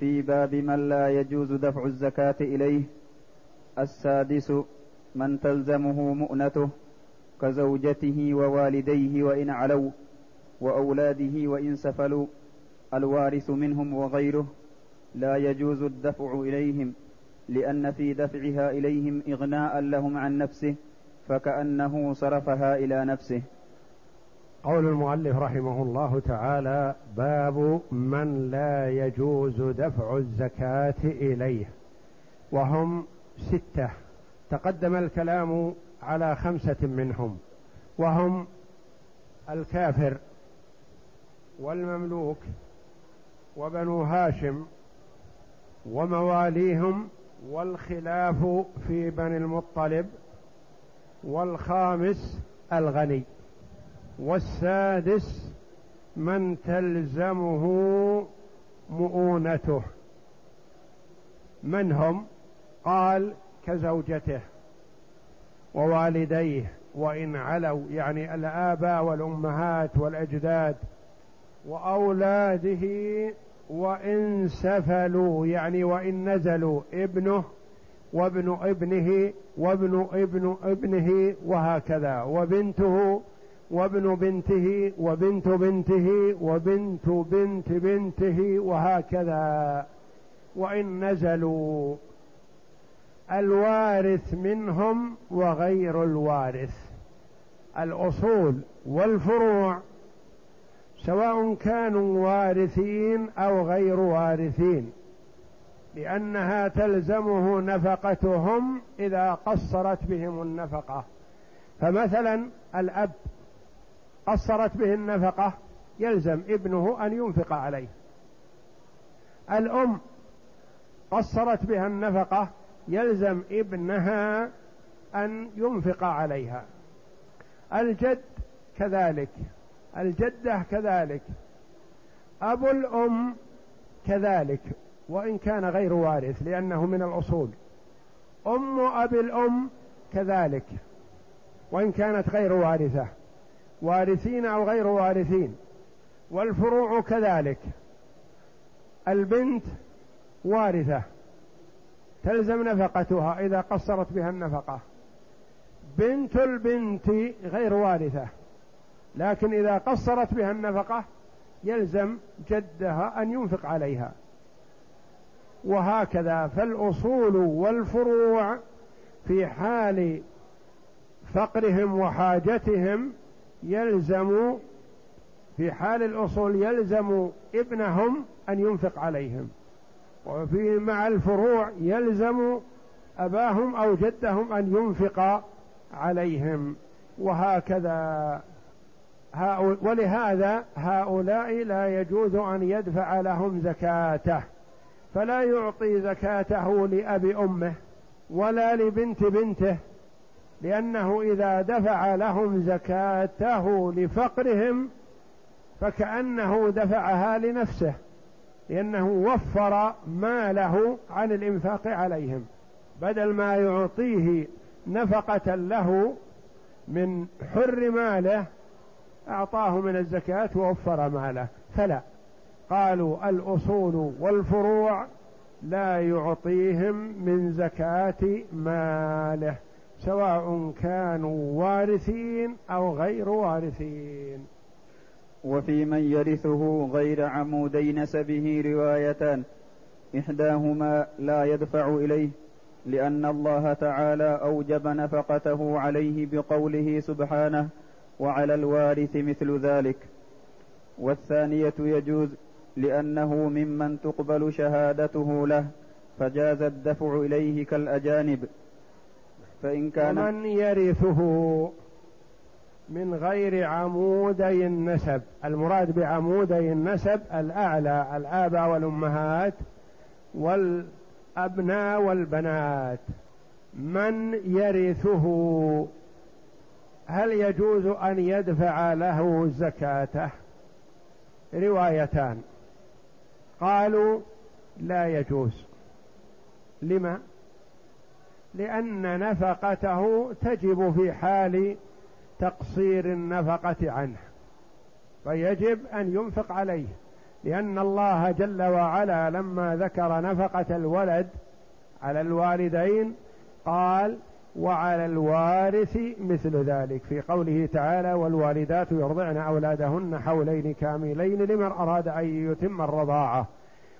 في باب من لا يجوز دفع الزكاة إليه. السادس من تلزمه مؤنته كزوجته ووالديه وإن علوا وأولاده وإن سفلوا. الوارث منهم وغيره لا يجوز الدفع إليهم لأن في دفعها إليهم إغناء لهم عن نفسه فكأنه صرفها إلى نفسه. قول المؤلف رحمه الله تعالى باب من لا يجوز دفع الزكاة إليه. وهم ستة. تقدم الكلام على خمسة منهم. وهم الكافر والمملوك وبنو هاشم ومواليهم والخلاف في بني المطلب والخامس الغني. والسادس من تلزمه مؤونته. من هم؟ قال كزوجته ووالديه وإن علوا يعني الآباء والأمهات والأجداد وأولاده وإن سفلوا يعني وإن نزلوا ابنه وابن ابنه وابن ابن ابنه وهكذا وبنته وابن بنته وبنت بنته وبنت بنت بنته وهكذا. وإن نزلوا الوارث منهم وغير الوارث. الأصول والفروع سواء كانوا وارثين أو غير وارثين لأنها تلزمه نفقتهم إذا قصرت بهم النفقة. فمثلا الأب قصرت به النفقة يلزم ابنه أن ينفق عليه. الأم قصرت بها النفقة يلزم ابنها أن ينفق عليها. الجد كذلك الجدة كذلك أبو الأم كذلك وإن كان غير وارث لأنه من الأصول. أم أبي الأم كذلك وإن كانت غير وارثة. وارثين أو غير وارثين. والفروع كذلك. البنت وارثة تلزم نفقتها إذا قصرت بها النفقة. بنت البنت غير وارثة لكن إذا قصرت بها النفقة يلزم جدها أن ينفق عليها. وهكذا فالأصول والفروع في حال فقرهم وحاجتهم يلزم في حال الأصول يلزم ابنهم أن ينفق عليهم. وفي مع الفروع يلزم أباهم أو جدهم أن ينفق عليهم. وهكذا. ولهذا هؤلاء لا يجوز أن يدفع لهم زكاته. فلا يعطي زكاته لأب أمه ولا لبنت بنته. لأنه إذا دفع لهم زكاته لفقرهم فكأنه دفعها لنفسه لأنه وفر ماله عن الإنفاق عليهم. بدل ما يعطيه نفقة له من حر ماله أعطاه من الزكاة ووفر ماله. فلا. قالوا الأصول والفروع لا يعطيهم من زكاة ماله. سواء كانوا وارثين أو غير وارثين. وفي من يرثه غير عمودي نسبه روايتان إحداهما لا يدفع إليه لأن الله تعالى أوجب نفقته عليه بقوله سبحانه وعلى الوارث مثل ذلك والثانية يجوز لأنه ممن تقبل شهادته له فجاز الدفع إليه كالأجانب. فإن كان ومن يرثه من غير عمودي النسب المراد بعمودي النسب الأعلى الآباء والأمهات الأبناء والبنات. من يرثه؟ هل يجوز أن يدفع له زكاته؟ روايتان. قالوا لا يجوز. لما؟ لأن نفقته تجب في حال تقصير النفقة عنه فيجب أن ينفق عليه لأن الله جل وعلا لما ذكر نفقة الولد على الوالدين قال وعلى الوارث مثل ذلك في قوله تعالى والوالدات يرضعن أولادهن حولين كاملين لمن أراد أن يتم الرضاعة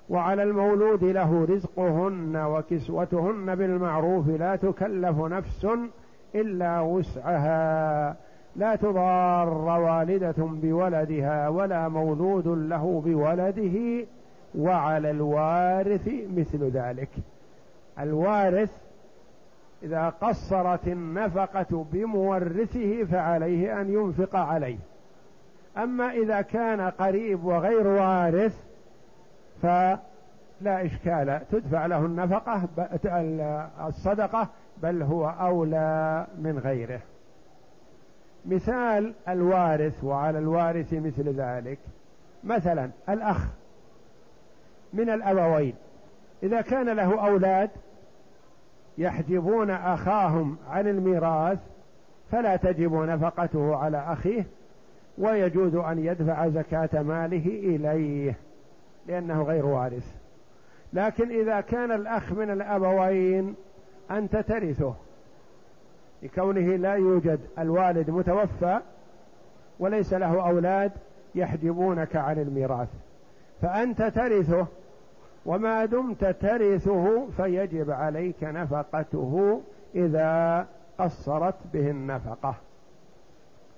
وعلى المولود له رزقهن وكسوتهن بالمعروف لا تكلف نفس إلا وسعها. لا تضار والدة بولدها ولا مولود له بولده وعلى الوارث مثل ذلك. الوارث إذا قصرت النفقة بمورثه فعليه أن ينفق عليه. أما إذا كان قريب وغير وارث فلا إشكال. تدفع له النفقة الصدقة بل هو أولى من غيره. مثال الوارث وعلى الوارث مثل ذلك. مثلا الأخ من الأبوين. إذا كان له أولاد يحجبون أخاهم عن الميراث فلا تجب نفقته على أخيه ويجوز أن يدفع زكاة ماله إليه. لأنه غير وارث. لكن إذا كان الأخ من الأبوين أنت ترثه. لكونه لا يوجد الوالد متوفى وليس له أولاد يحجبونك عن الميراث. فأنت ترثه وما دمت ترثه فيجب عليك نفقته إذا قصرت به النفقة.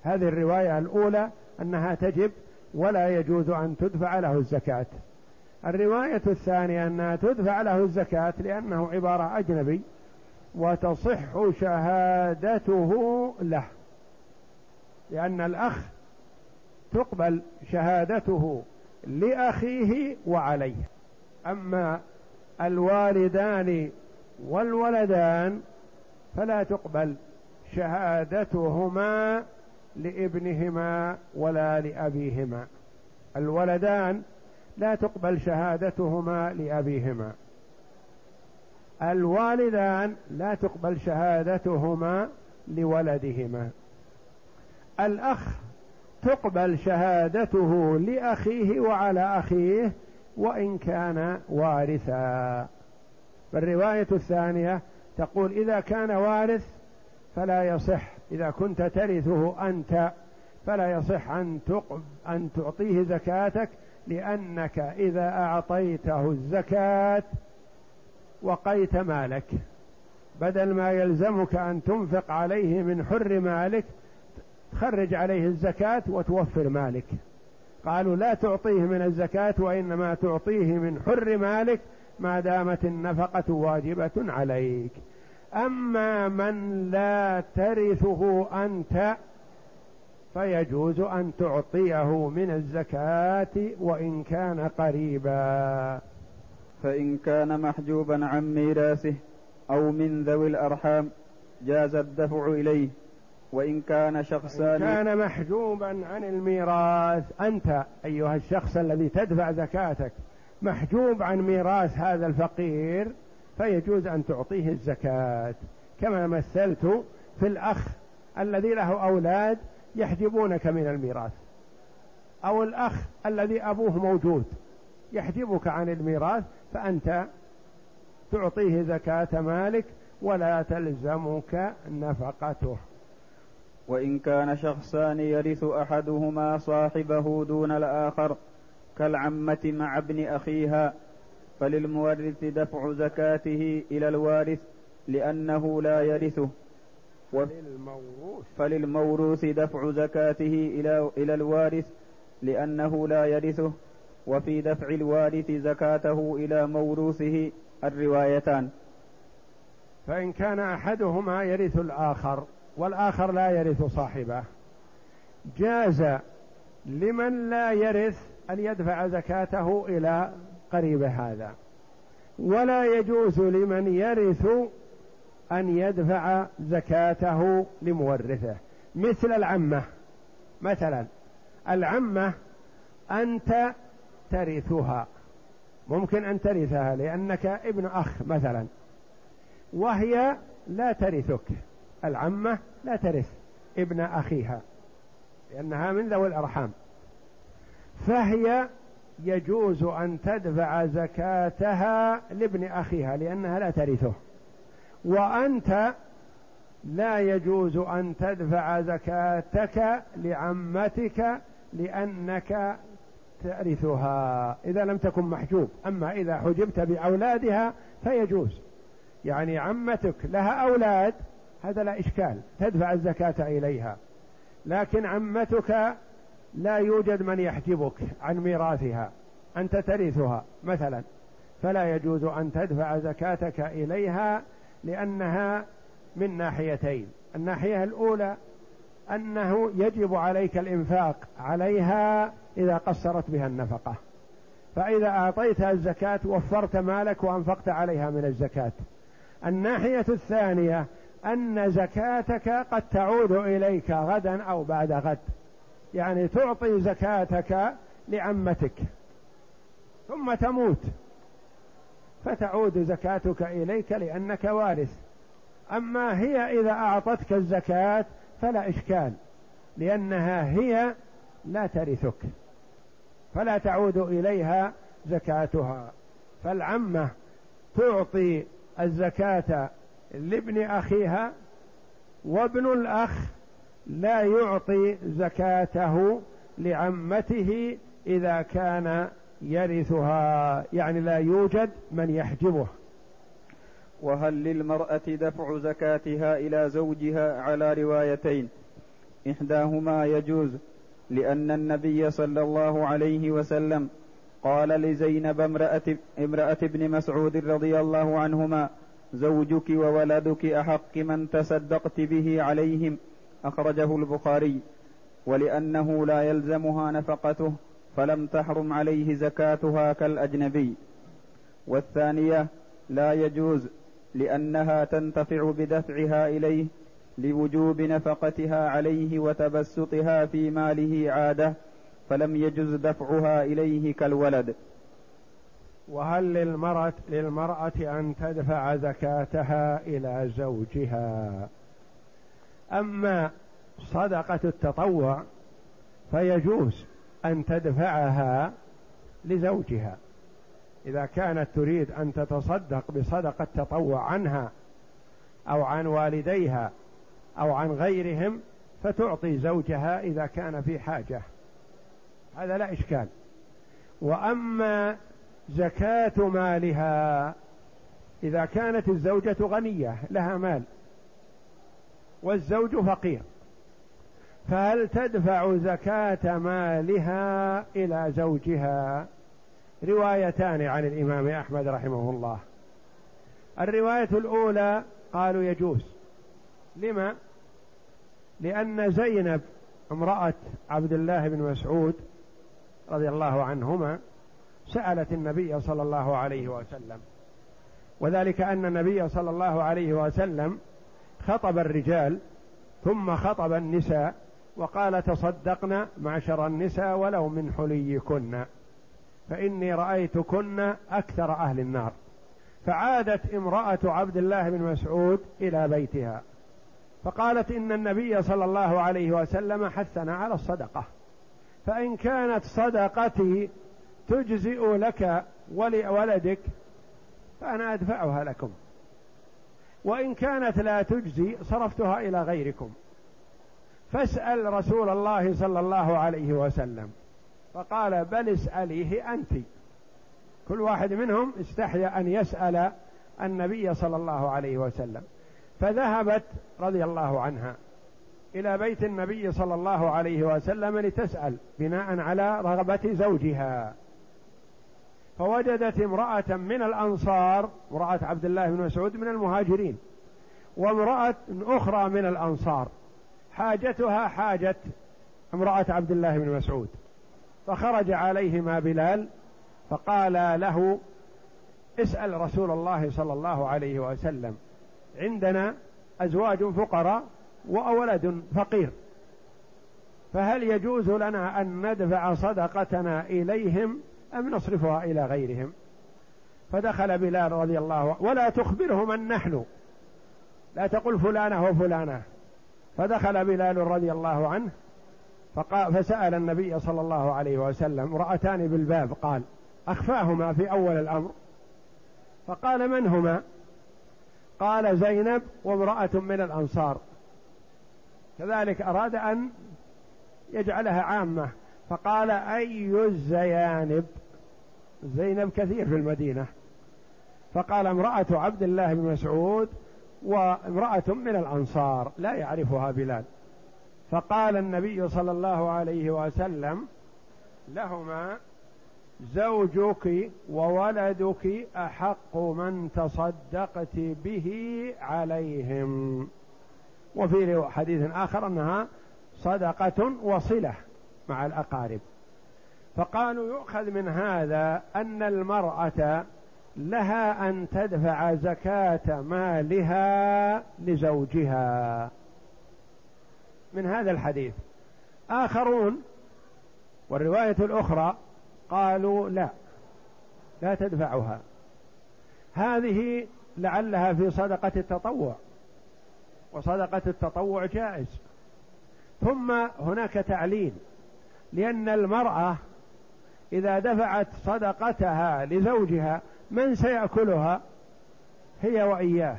هذه الرواية الأولى أنها تجب ولا يجوز أن تدفع له الزكاة. الرواية الثانية أنها تدفع له الزكاة لأنه عبارة أجنبي وتصح شهادته له لأن الأخ تقبل شهادته لأخيه وعليه. أما الوالدان والولدان فلا تقبل شهادتهما لابنهما ولا لأبيهما. الولدان لا تقبل شهادتهما لأبيهما. الوالدان لا تقبل شهادتهما لولدهما. الأخ تقبل شهادته لأخيه وعلى أخيه وإن كان وارثا. فالرواية الثانية تقول إذا كان وارث فلا يصح إذا كنت ترثه أنت فلا يصح أن أن تعطيه زكاتك لأنك إذا أعطيته الزكاة وقيت مالك. بدل ما يلزمك أن تنفق عليه من حر مالك تخرج عليه الزكاة وتوفر مالك. قالوا لا تعطيه من الزكاة وإنما تعطيه من حر مالك ما دامت النفقة واجبة عليك. أما من لا ترثه أنت فيجوز أن تعطيه من الزكاة وإن كان قريبا. فإن كان محجوبا عن ميراثه أو من ذوي الأرحام جاز الدفع إليه. وإن كان شخصان كان محجوبا عن الميراث أنت أيها الشخص الذي تدفع زكاتك محجوب عن ميراث هذا الفقير فيجوز أن تعطيه الزكاة. كما مثلت في الأخ الذي له أولاد يحجبونك من الميراث. أو الأخ الذي أبوه موجود يحجبك عن الميراث فأنت تعطيه زكاة مالك ولا تلزمك نفقته. وإن كان شخصان يرث أحدهما صاحبه دون الآخر كالعمة مع ابن أخيها فللمورث دفع زكاته إلى الوارث لأنه لا يرثه. فللموروث. فللموروث دفع زكاته إلى إلى الوارث لأنه لا يرثه وفي دفع الوارث زكاته إلى موروثه الروايتان. فإن كان أحدهما يرث الآخر والآخر لا يرث صاحبه جاز لمن لا يرث أن يدفع زكاته إلى قريب هذا. ولا يجوز لمن يرث أن يدفع زكاته لمورثه. مثل العمة. مثلا العمة أنت ترثها. ممكن أن ترثها لأنك ابن أخ مثلا. وهي لا ترثك. العمة لا ترث ابن أخيها لأنها من ذوي الأرحام. فهي يجوز أن تدفع زكاتها لابن أخيها لأنها لا ترثه. وأنت لا يجوز أن تدفع زكاتك لعمتك لأنك ترثها. إذا لم تكن محجوب. أما إذا حجبت بأولادها فيجوز. يعني عمتك لها أولاد هذا لا إشكال. تدفع الزكاة إليها. لكن عمتك لا يوجد من يحجبك عن ميراثها. أنت ترثها مثلا. فلا يجوز أن تدفع زكاتك إليها لأنها من ناحيتين. الناحية الأولى أنه يجب عليك الإنفاق عليها إذا قصرت بها النفقة. فإذا أعطيتها الزكاة وفرت مالك وأنفقت عليها من الزكاة. الناحية الثانية أن زكاتك قد تعود إليك غدا أو بعد غد. يعني تعطي زكاتك لعمتك. ثم تموت. فتعود زكاتك إليك لأنك وارث. أما هي إذا أعطتك الزكاة فلا إشكال لأنها هي لا ترثك فلا تعود إليها زكاتها. فالعمة تعطي الزكاة لابن أخيها وابن الأخ لا يعطي زكاته لعمته إذا كان يرثها يعني لا يوجد من يحجبه. وهل للمرأة دفع زكاتها إلى زوجها على روايتين؟ إحداهما يجوز لأن النبي صلى الله عليه وسلم قال لزينب امرأة, امرأة ابن مسعود رضي الله عنهما زوجك وولدك أحق من تصدقت به عليهم أخرجه البخاري ولأنه لا يلزمها نفقته. فلم تحرم عليه زكاتها كالأجنبي. والثانية لا يجوز لأنها تنتفع بدفعها إليه لوجوب نفقتها عليه وتبسطها في ماله عادة فلم يجز دفعها إليه كالولد. وهل للمرأة للمرأة أن تدفع زكاتها إلى زوجها؟ أما صدقة التطوع فيجوز. أن تدفعها لزوجها. إذا كانت تريد أن تتصدق بصدقة تطوع عنها أو عن والديها أو عن غيرهم فتعطي زوجها إذا كان في حاجة. هذا لا إشكال. وأما زكاة مالها إذا كانت الزوجة غنية لها مال والزوج فقير. فهل تدفع زكاة مالها إلى زوجها؟ روايتان عن الإمام أحمد رحمه الله. الرواية الأولى قالوا يجوز. لما؟ لأن زينب امرأة عبد الله بن مسعود رضي الله عنهما سألت النبي صلى الله عليه وسلم. وذلك أن النبي صلى الله عليه وسلم خطب الرجال ثم خطب النساء وقال تصدقن معشر النساء ولو من حليكن. فإني رأيتكن أكثر أهل النار. فعادت امرأة عبد الله بن مسعود إلى بيتها. فقالت إن النبي صلى الله عليه وسلم حثنا على الصدقة. فإن كانت صدقتي تجزئ لك ولولدك فأنا أدفعها لكم. وإن كانت لا تجزي صرفتها إلى غيركم. فاسأل رسول الله صلى الله عليه وسلم. فقال بل اسأليه أنت. كل واحد منهم استحيا أن يسأل النبي صلى الله عليه وسلم. فذهبت رضي الله عنها إلى بيت النبي صلى الله عليه وسلم لتسأل بناء على رغبة زوجها. فوجدت امرأة من الأنصار امرأة عبد الله بن مسعود من المهاجرين وامرأة أخرى من الأنصار. حاجتها حاجة امرأة عبد الله بن مسعود. فخرج عليهما بلال فقال له اسأل رسول الله صلى الله عليه وسلم عندنا أزواج فقراء وولد فقير فهل يجوز لنا أن ندفع صدقتنا إليهم أم نصرفها إلى غيرهم؟ فدخل بلال رضي الله عنه ولا تخبره من نحن لا تقل فلانة وفلانة. فدخل بلال رضي الله عنه فقال فسأل النبي صلى الله عليه وسلم امرأتان بالباب قال أخفاهما في أول الأمر؟ فقال من هما؟ قال زينب وامرأة من الأنصار. كذلك أراد أن يجعلها عامة فقال أي الزيانب؟ زينب كثير في المدينة. فقال امرأة عبد الله بن مسعود وامرأة من الأنصار لا يعرفها بلال. فقال النبي صلى الله عليه وسلم لهما زوجك وولدك أحق من تصدقت به عليهم. وفي حديث آخر أنها صدقة وصلة مع الأقارب. فقالوا يؤخذ من هذا أن المرأة لها أن تدفع زكاة مالها لزوجها. من هذا الحديث. آخرون والرواية الأخرى قالوا لا لا تدفعها. هذه لعلها في صدقة التطوع وصدقة التطوع جائز. ثم هناك تعليل لأن المرأة إذا دفعت صدقتها لزوجها من سيأكلها؟ هي وإياه.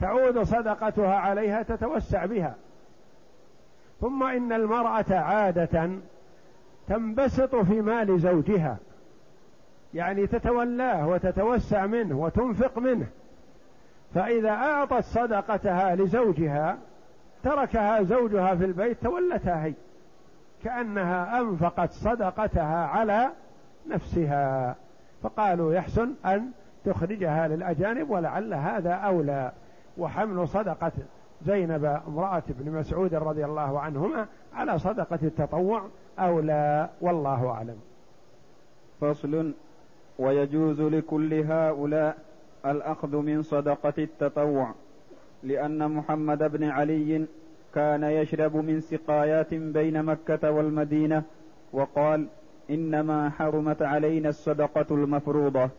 تعود صدقتها عليها تتوسع بها. ثم إن المرأة عادة تنبسط في مال زوجها. يعني تتولاه وتتوسع منه وتنفق منه. فإذا أعطت صدقتها لزوجها تركها زوجها في البيت تولتها هي. كأنها أنفقت صدقتها على نفسها. فقالوا يحسن أن تخرجها للأجانب ولعل هذا أولى. وحمل صدقة زينب امرأة ابن مسعود رضي الله عنهما على صدقة التطوع أو لا والله أعلم. فصل ويجوز لكل هؤلاء الأخذ من صدقة التطوع لأن محمد بن علي كان يشرب من سقايات بين مكة والمدينة وقال إنما حرمت علينا الصدقة المفروضة.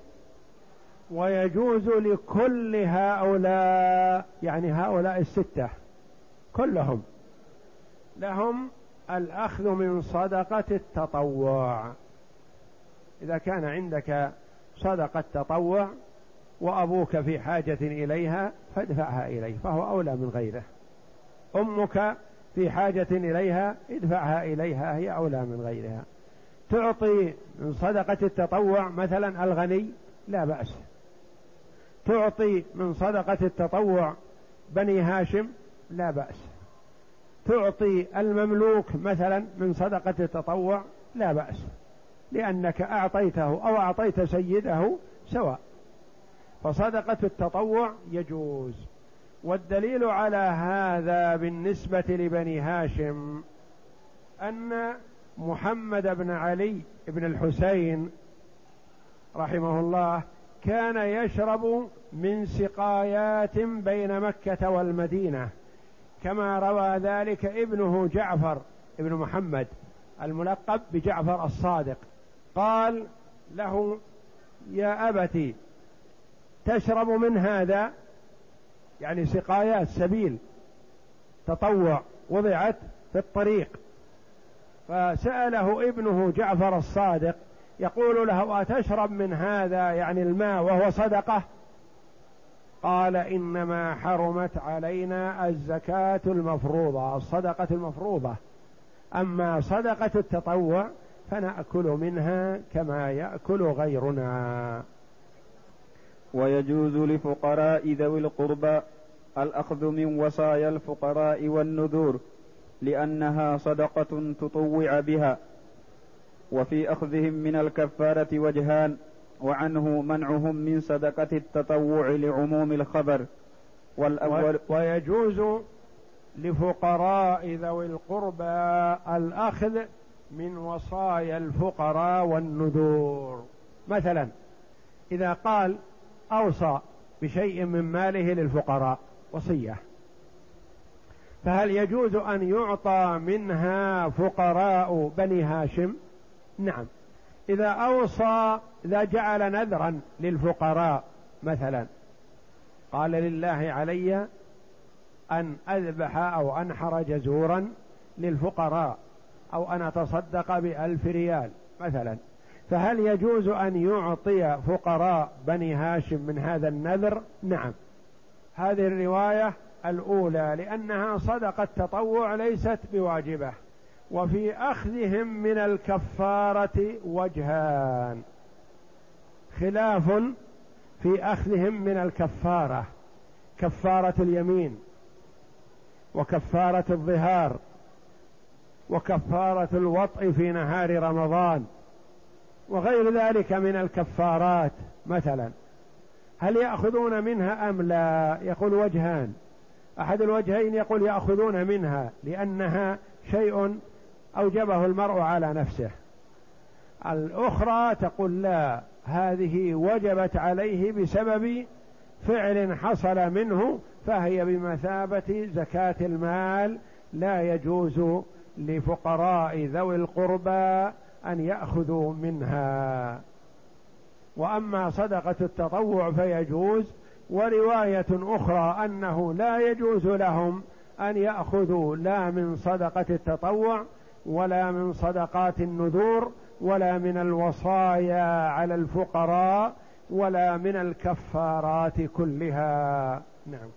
ويجوز لكل هؤلاء يعني هؤلاء الستة كلهم لهم الأخذ من صدقة التطوع. إذا كان عندك صدقة تطوع وأبوك في حاجة إليها فادفعها إليه فهو أولى من غيره. أمك في حاجة إليها ادفعها إليها هي أولى من غيرها. تعطي من صدقة التطوع مثلا الغني؟ لا بأس. تعطي من صدقة التطوع بني هاشم؟ لا بأس. تعطي المملوك مثلا من صدقة التطوع؟ لا بأس. لأنك أعطيته أو أعطيت سيده سواء. فصدقة التطوع يجوز. والدليل على هذا بالنسبة لبني هاشم أن محمد بن علي بن الحسين رحمه الله كان يشرب من سقايات بين مكة والمدينة كما روى ذلك ابنه جعفر ابن محمد الملقب بجعفر الصادق. قال له يا أبتي تشرب من هذا؟ يعني سقايات سبيل تطوع وضعت في الطريق. فسأله ابنه جعفر الصادق يقول له أتشرب من هذا يعني الماء وهو صدقة؟ قال إنما حرمت علينا الزكاة المفروضة الصدقة المفروضة. أما صدقة التطوع فنأكل منها كما يأكل غيرنا. ويجوز لفقراء ذوي القربى الأخذ من وصايا الفقراء والنذور. لأنها صدقة تطوع بها وفي أخذهم من الكفارة وجهان وعنه منعهم من صدقة التطوع لعموم الخبر. والأول ويجوز لفقراء ذوي القربى الأخذ من وصايا الفقراء والنذور. مثلا إذا قال أوصى بشيء من ماله للفقراء وصية. فهل يجوز أن يعطى منها فقراء بني هاشم؟ نعم. إذا أوصى إذا جعل نذرا للفقراء مثلا. قال لله علي أن أذبح أو أنحر جزورا للفقراء أو أن أتصدق بألف ريال مثلا. فهل يجوز أن يعطي فقراء بني هاشم من هذا النذر؟ نعم. هذه الرواية الأولى لأنها صدقة تطوع ليست بواجبة. وفي أخذهم من الكفارة وجهان. خلاف في أخذهم من الكفارة كفارة اليمين وكفارة الظهار وكفارة الوطء في نهار رمضان وغير ذلك من الكفارات. مثلا هل يأخذون منها أم لا؟ يقول وجهان. أحد الوجهين يقول يأخذون منها لأنها شيء أوجبه المرء على نفسه. الأخرى تقول لا هذه وجبت عليه بسبب فعل حصل منه فهي بمثابة زكاة المال. لا يجوز لفقراء ذوي القربى أن يأخذوا منها. وأما صدقة التطوع فيجوز ورواية أخرى أنه لا يجوز لهم أن يأخذوا لا من صدقة التطوع ولا من صدقات النذور ولا من الوصايا على الفقراء ولا من الكفارات كلها. نعم.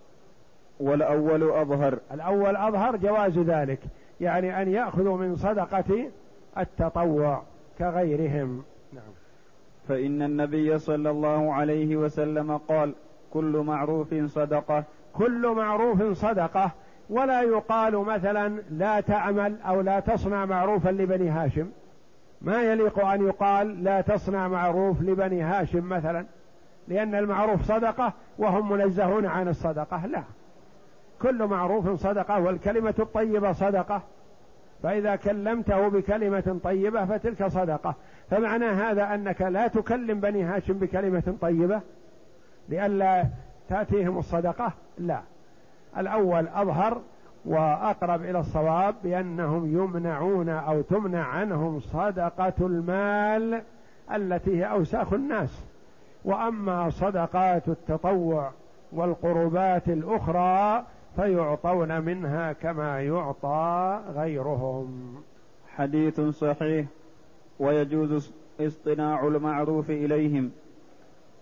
والأول أظهر. الأول أظهر جواز ذلك يعني أن يأخذوا من صدقة التطوع كغيرهم. نعم. فإن النبي صلى الله عليه وسلم قال كل معروف صدقة. كل معروف صدقة. ولا يقال مثلا لا تعمل أو لا تصنع معروفا لبني هاشم. ما يليق أن يقال لا تصنع معروف لبني هاشم مثلا. لأن المعروف صدقة وهم منزهون عن الصدقة. لا. كل معروف صدقة والكلمة الطيبة صدقة. فإذا كلمته بكلمة طيبة فتلك صدقة. فمعنى هذا أنك لا تكلم بني هاشم بكلمة طيبة. لئلا تأتيهم الصدقة؟ لا. الأول أظهر وأقرب إلى الصواب بأنهم يمنعون أو تمنع عنهم صدقة المال التي هي أوساخ الناس. وأما صدقات التطوع والقربات الأخرى فيعطون منها كما يعطى غيرهم. حديث صحيح. ويجوز اصطناع المعروف إليهم.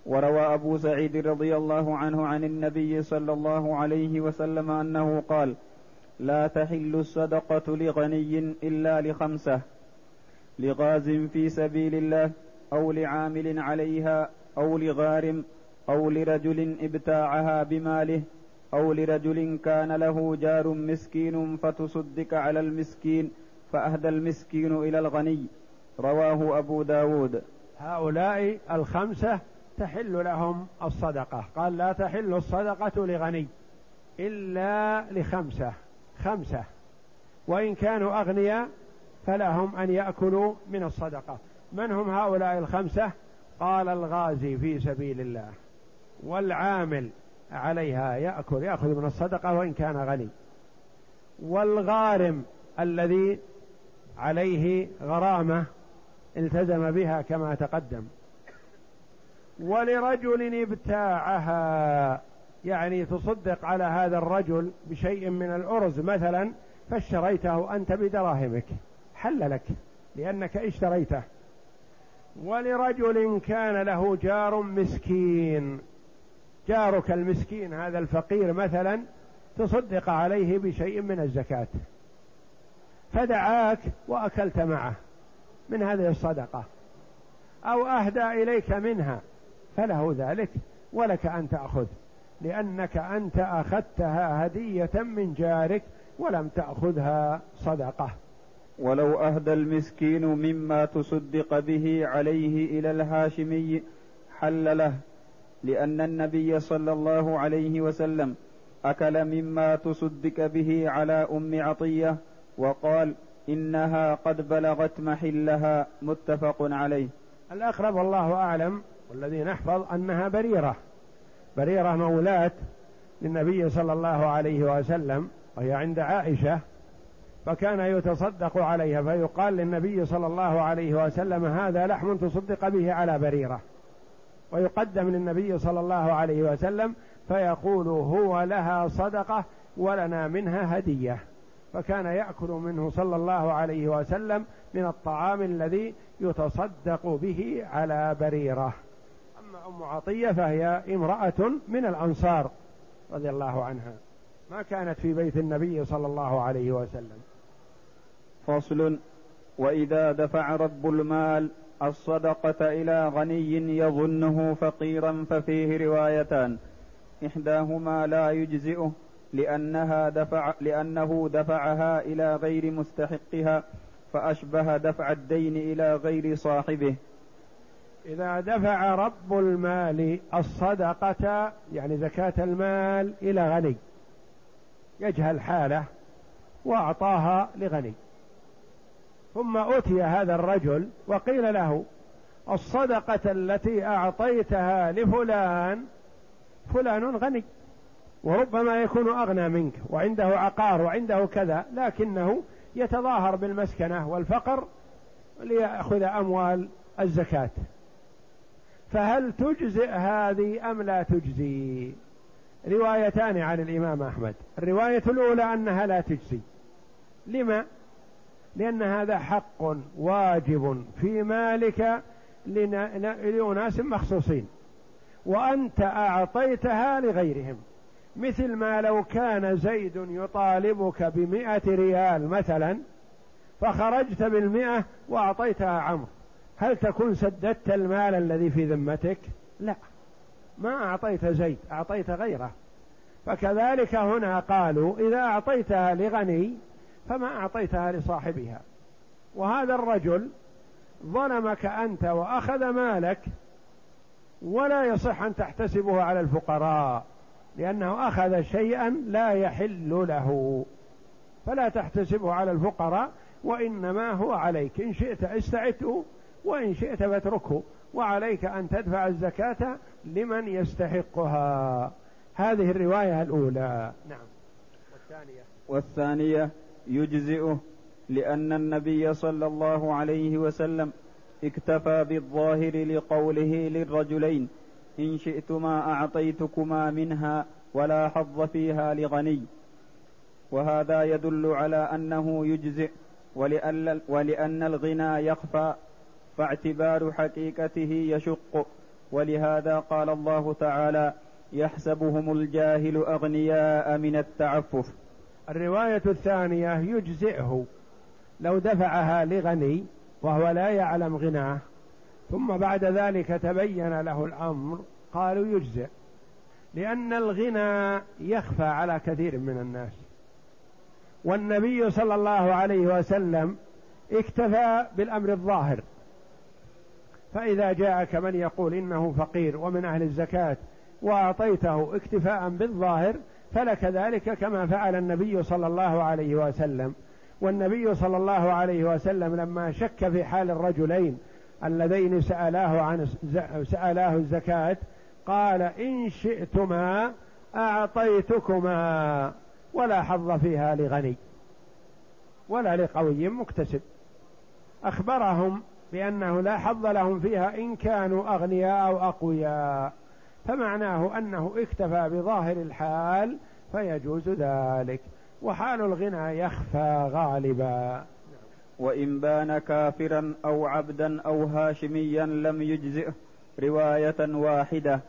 وروى أبو سعيد رضي الله عنه عن النبي صلى الله عليه وسلم أنه قال لا تحل الصدقة لغني إلا لخمسة لغاز في سبيل الله أو لعامل عليها أو لغارم أو لرجل ابتاعها بماله أو لرجل كان له جار مسكين فتصدق على المسكين فأهدى المسكين إلى الغني. رواه أبو داود. هؤلاء الخمسة تحل لهم الصدقة. قال لا تحل الصدقة لغني إلا لخمسة. خمسة. وإن كانوا أغنياء فلهم أن يأكلوا من الصدقة. من هم هؤلاء الخمسة؟ قال الغازي في سبيل الله. والعامل عليها يأكل يأخذ من الصدقة وإن كان غني. والغارم الذي عليه غرامة التزم بها كما تقدم. ولرجل ابتاعها. يعني تصدق على هذا الرجل بشيء من الأرز مثلا فاشتريته أنت بدراهمك. حل لك لأنك اشتريته. ولرجل كان له جار مسكين. جارك المسكين هذا الفقير مثلا تصدق عليه بشيء من الزكاة. فدعاك وأكلت معه من هذه الصدقة. أو أهدى إليك منها. فله ذلك ولك أن تأخذ لأنك أنت أخذتها هدية من جارك ولم تأخذها صدقة. ولو أهدى المسكين مما تصدق به عليه إلى الهاشمي حل له لأن النبي صلى الله عليه وسلم أكل مما تصدق به على أم عطية وقال إنها قد بلغت محلها متفق عليه. الأقرب والله أعلم والذي نحفظ أنها بريرة. بريرة مولاة للنبي صلى الله عليه وسلم وهي عند عائشة فكان يتصدق عليها فيقال للنبي صلى الله عليه وسلم هذا لحم تصدق به على بريرة. ويقدم للنبي صلى الله عليه وسلم فيقول هو لها صدقة ولنا منها هدية. فكان يأكل منه صلى الله عليه وسلم من الطعام الذي يتصدق به على بريرة. أما أم عطية فهي امرأة من الأنصار رضي الله عنها. ما كانت في بيت النبي صلى الله عليه وسلم. فصل وإذا دفع رب المال الصدقة إلى غني يظنه فقيرا ففيه روايتان. إحداهما لا يجزئه لأنها دفع لأنه دفعها إلى غير مستحقها فأشبه دفع الدين إلى غير صاحبه. إذا دفع رب المال الصدقة يعني زكاة المال إلى غني. يجهل حاله وأعطاها لغني. ثم أتي هذا الرجل وقيل له الصدقة التي أعطيتها لفلان فلان غني. وربما يكون أغنى منك وعنده عقار وعنده كذا لكنه يتظاهر بالمسكنة والفقر ليأخذ أموال الزكاة. فهل تجزئ هذه أم لا تجزي؟ روايتان عن الإمام أحمد. الرواية الأولى أنها لا تجزي. لما؟ لأن هذا حق واجب في مالك لأناس مخصوصين. وأنت أعطيتها لغيرهم. مثل ما لو كان زيد يطالبك بمئة ريال مثلا فخرجت بالمئة وأعطيتها عمرو. هل تكون سددت المال الذي في ذمتك؟ لا. ما أعطيت زيد أعطيت غيره. فكذلك هنا قالوا إذا أعطيتها لغني فما أعطيتها لصاحبها. وهذا الرجل ظلمك أنت وأخذ مالك ولا يصح أن تحتسبه على الفقراء لأنه أخذ شيئا لا يحل له. فلا تحتسبه على الفقراء وإنما هو عليك. إن شئت استعته وإن شئت فاتركه وعليك أن تدفع الزكاة لمن يستحقها. هذه الرواية الأولى. نعم. والثانية؟ والثانية يجزئه لأن النبي صلى الله عليه وسلم اكتفى بالظاهر لقوله للرجلين إن شئتما أعطيتكما منها ولا حظ فيها لغني. وهذا يدل على أنه يجزئ ولأن, ولأن الغنى يخفى فاعتبار حقيقته يشق. ولهذا قال الله تعالى يحسبهم الجاهل أغنياء من التعفف. الرواية الثانية يجزئه لو دفعها لغني وهو لا يعلم غناه ثم بعد ذلك تبين له الأمر قالوا يجزئ لأن الغنى يخفى على كثير من الناس. والنبي صلى الله عليه وسلم اكتفى بالأمر الظاهر. فإذا جاءك من يقول إنه فقير ومن أهل الزكاة وأعطيته اكتفاء بالظاهر فلك ذلك كما فعل النبي صلى الله عليه وسلم. والنبي صلى الله عليه وسلم لما شك في حال الرجلين اللذين سألاه عن سألاه الزكاة قال إن شئتما أعطيتكما ولا حظ فيها لغني ولا لقوي مكتسب. أخبرهم بأنه لا حظ لهم فيها إن كانوا أغنياء أو أقوياء. فمعناه أنه اكتفى بظاهر الحال فيجوز ذلك وحال الغنى يخفى غالبا. وإن بان كافرا أو عبدا أو هاشميا لم يجزئه رواية واحدة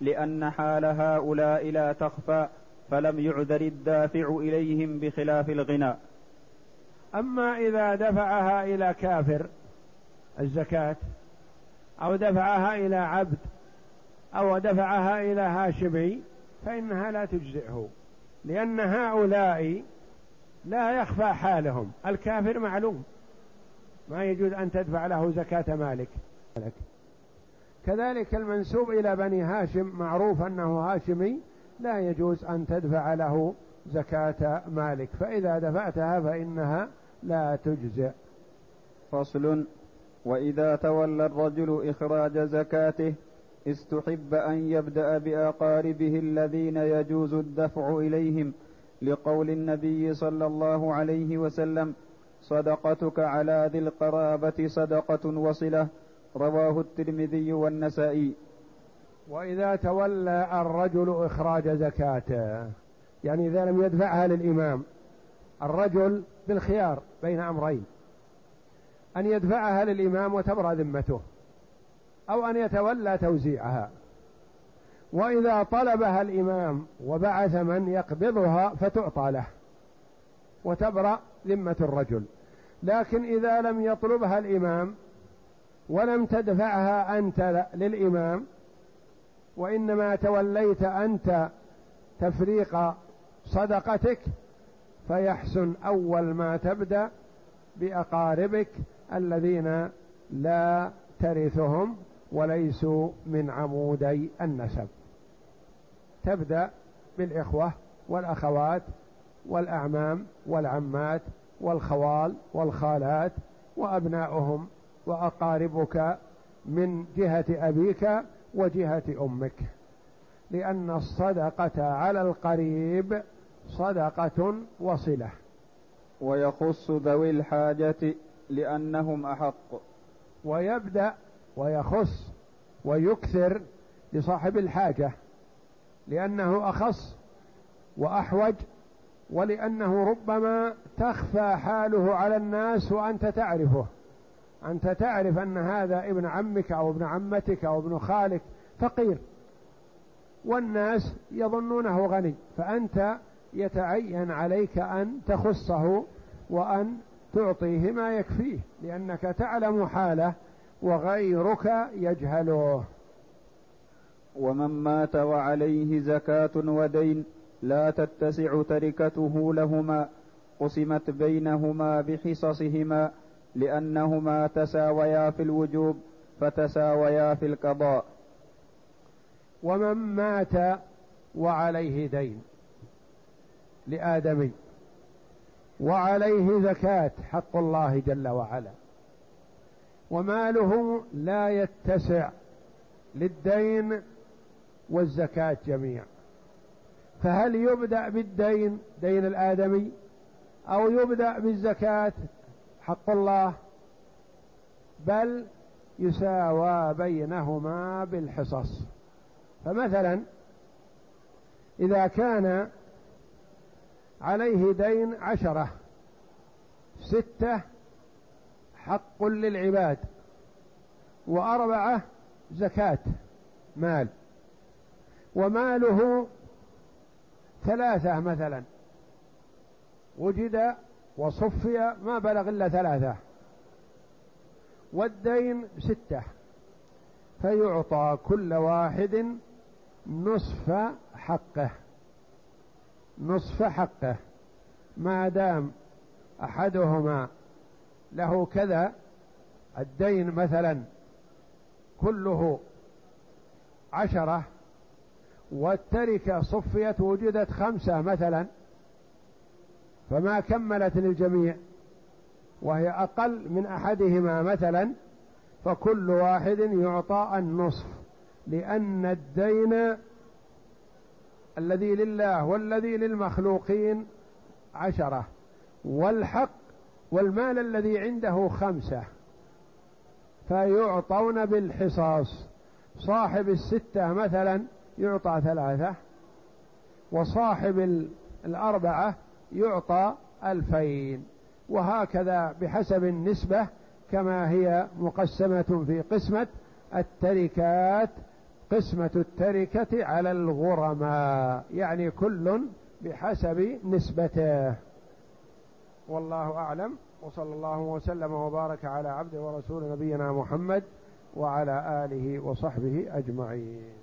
لأن حال هؤلاء لا تخفى فلم يعذر الدافع إليهم بخلاف الغنى أما إذا دفعها إلى كافر الزكاة أو دفعها إلى عبد أو دفعها إلى هاشمي فإنها لا تجزئه لأن هؤلاء لا يخفى حالهم. الكافر معلوم. ما يجوز أن تدفع له زكاة مالك. كذلك المنسوب إلى بني هاشم معروف أنه هاشمي لا يجوز أن تدفع له زكاة مالك. فإذا دفعتها فإنها لا تجزئ. فصل وإذا تولى الرجل إخراج زكاته استحب أن يبدأ بأقاربه الذين يجوز الدفع إليهم لقول النبي صلى الله عليه وسلم صدقتك على ذي القرابة صدقة وصلة رواه الترمذي والنسائي. وإذا تولى الرجل إخراج زكاته يعني إذا لم يدفعها للإمام الرجل بالخيار بين أمرين. أن يدفعها للإمام وتبرأ ذمته أو أن يتولى توزيعها. وإذا طلبها الإمام وبعث من يقبضها فتعطى له وتبرأ ذمة الرجل. لكن إذا لم يطلبها الإمام ولم تدفعها أنت للإمام وإنما توليت أنت تفريق صدقتك فيحسن أول ما تبدأ بأقاربك الذين لا ترثهم وليسوا من عمودي النسب. تبدأ بالإخوة والأخوات والأعمام والعمات والخوال والخالات وأبناؤهم وأقاربك من جهة أبيك وجهة أمك. لأن الصدقة على القريب صدقة وصلة. ويخص ذوي الحاجة لأنهم أحق. ويبدأ ويخص ويكثر لصاحب الحاجة لأنه أخص وأحوج ولأنه ربما تخفى حاله على الناس وأنت تعرفه. أنت تعرف أن هذا ابن عمك أو ابن عمتك أو ابن خالك فقير والناس يظنونه غني فأنت يتعين عليك أن تخصه وأن تعطيه ما يكفيه لأنك تعلم حاله وغيرك يجهله. ومن مات وعليه زكاة ودين لا تتسع تركته لهما قسمت بينهما بحصصهما لأنهما تساويا في الوجوب فتساويا في القضاء. ومن مات وعليه دين لآدمي. وعليه زكاة حق الله جل وعلا. وماله لا يتسع للدين والزكاة جميعا. فهل يبدأ بالدين دين الآدمي أو يبدأ بالزكاة حق الله؟ بل يساوى بينهما بالحصص. فمثلا إذا كان عليه دين عشرة. ستة حق للعباد. وأربعة زكاة مال. وماله ثلاثة مثلا. وجد وصفي ما بلغ إلا ثلاثة. والدين ستة. فيعطى كل واحد نصف حقه. نصف حقه. ما دام أحدهما له كذا الدين مثلا كله عشرة والتركه صفيت وجدت خمسة مثلا فما كملت للجميع وهي أقل من أحدهما مثلا فكل واحد يعطى النصف لأن الدين الذي لله والذي للمخلوقين عشرة والحق والمال الذي عنده خمسة. فيعطون بالحصاص. صاحب الستة مثلا يعطى ثلاثة وصاحب الأربعة يعطى ألفين. وهكذا بحسب النسبة كما هي مقسمة في قسمة التركات قسمة التركة على الغرماء يعني كل بحسب نسبته. والله أعلم وصلى الله وسلم وبارك على عبد ورسول نبينا محمد وعلى آله وصحبه أجمعين.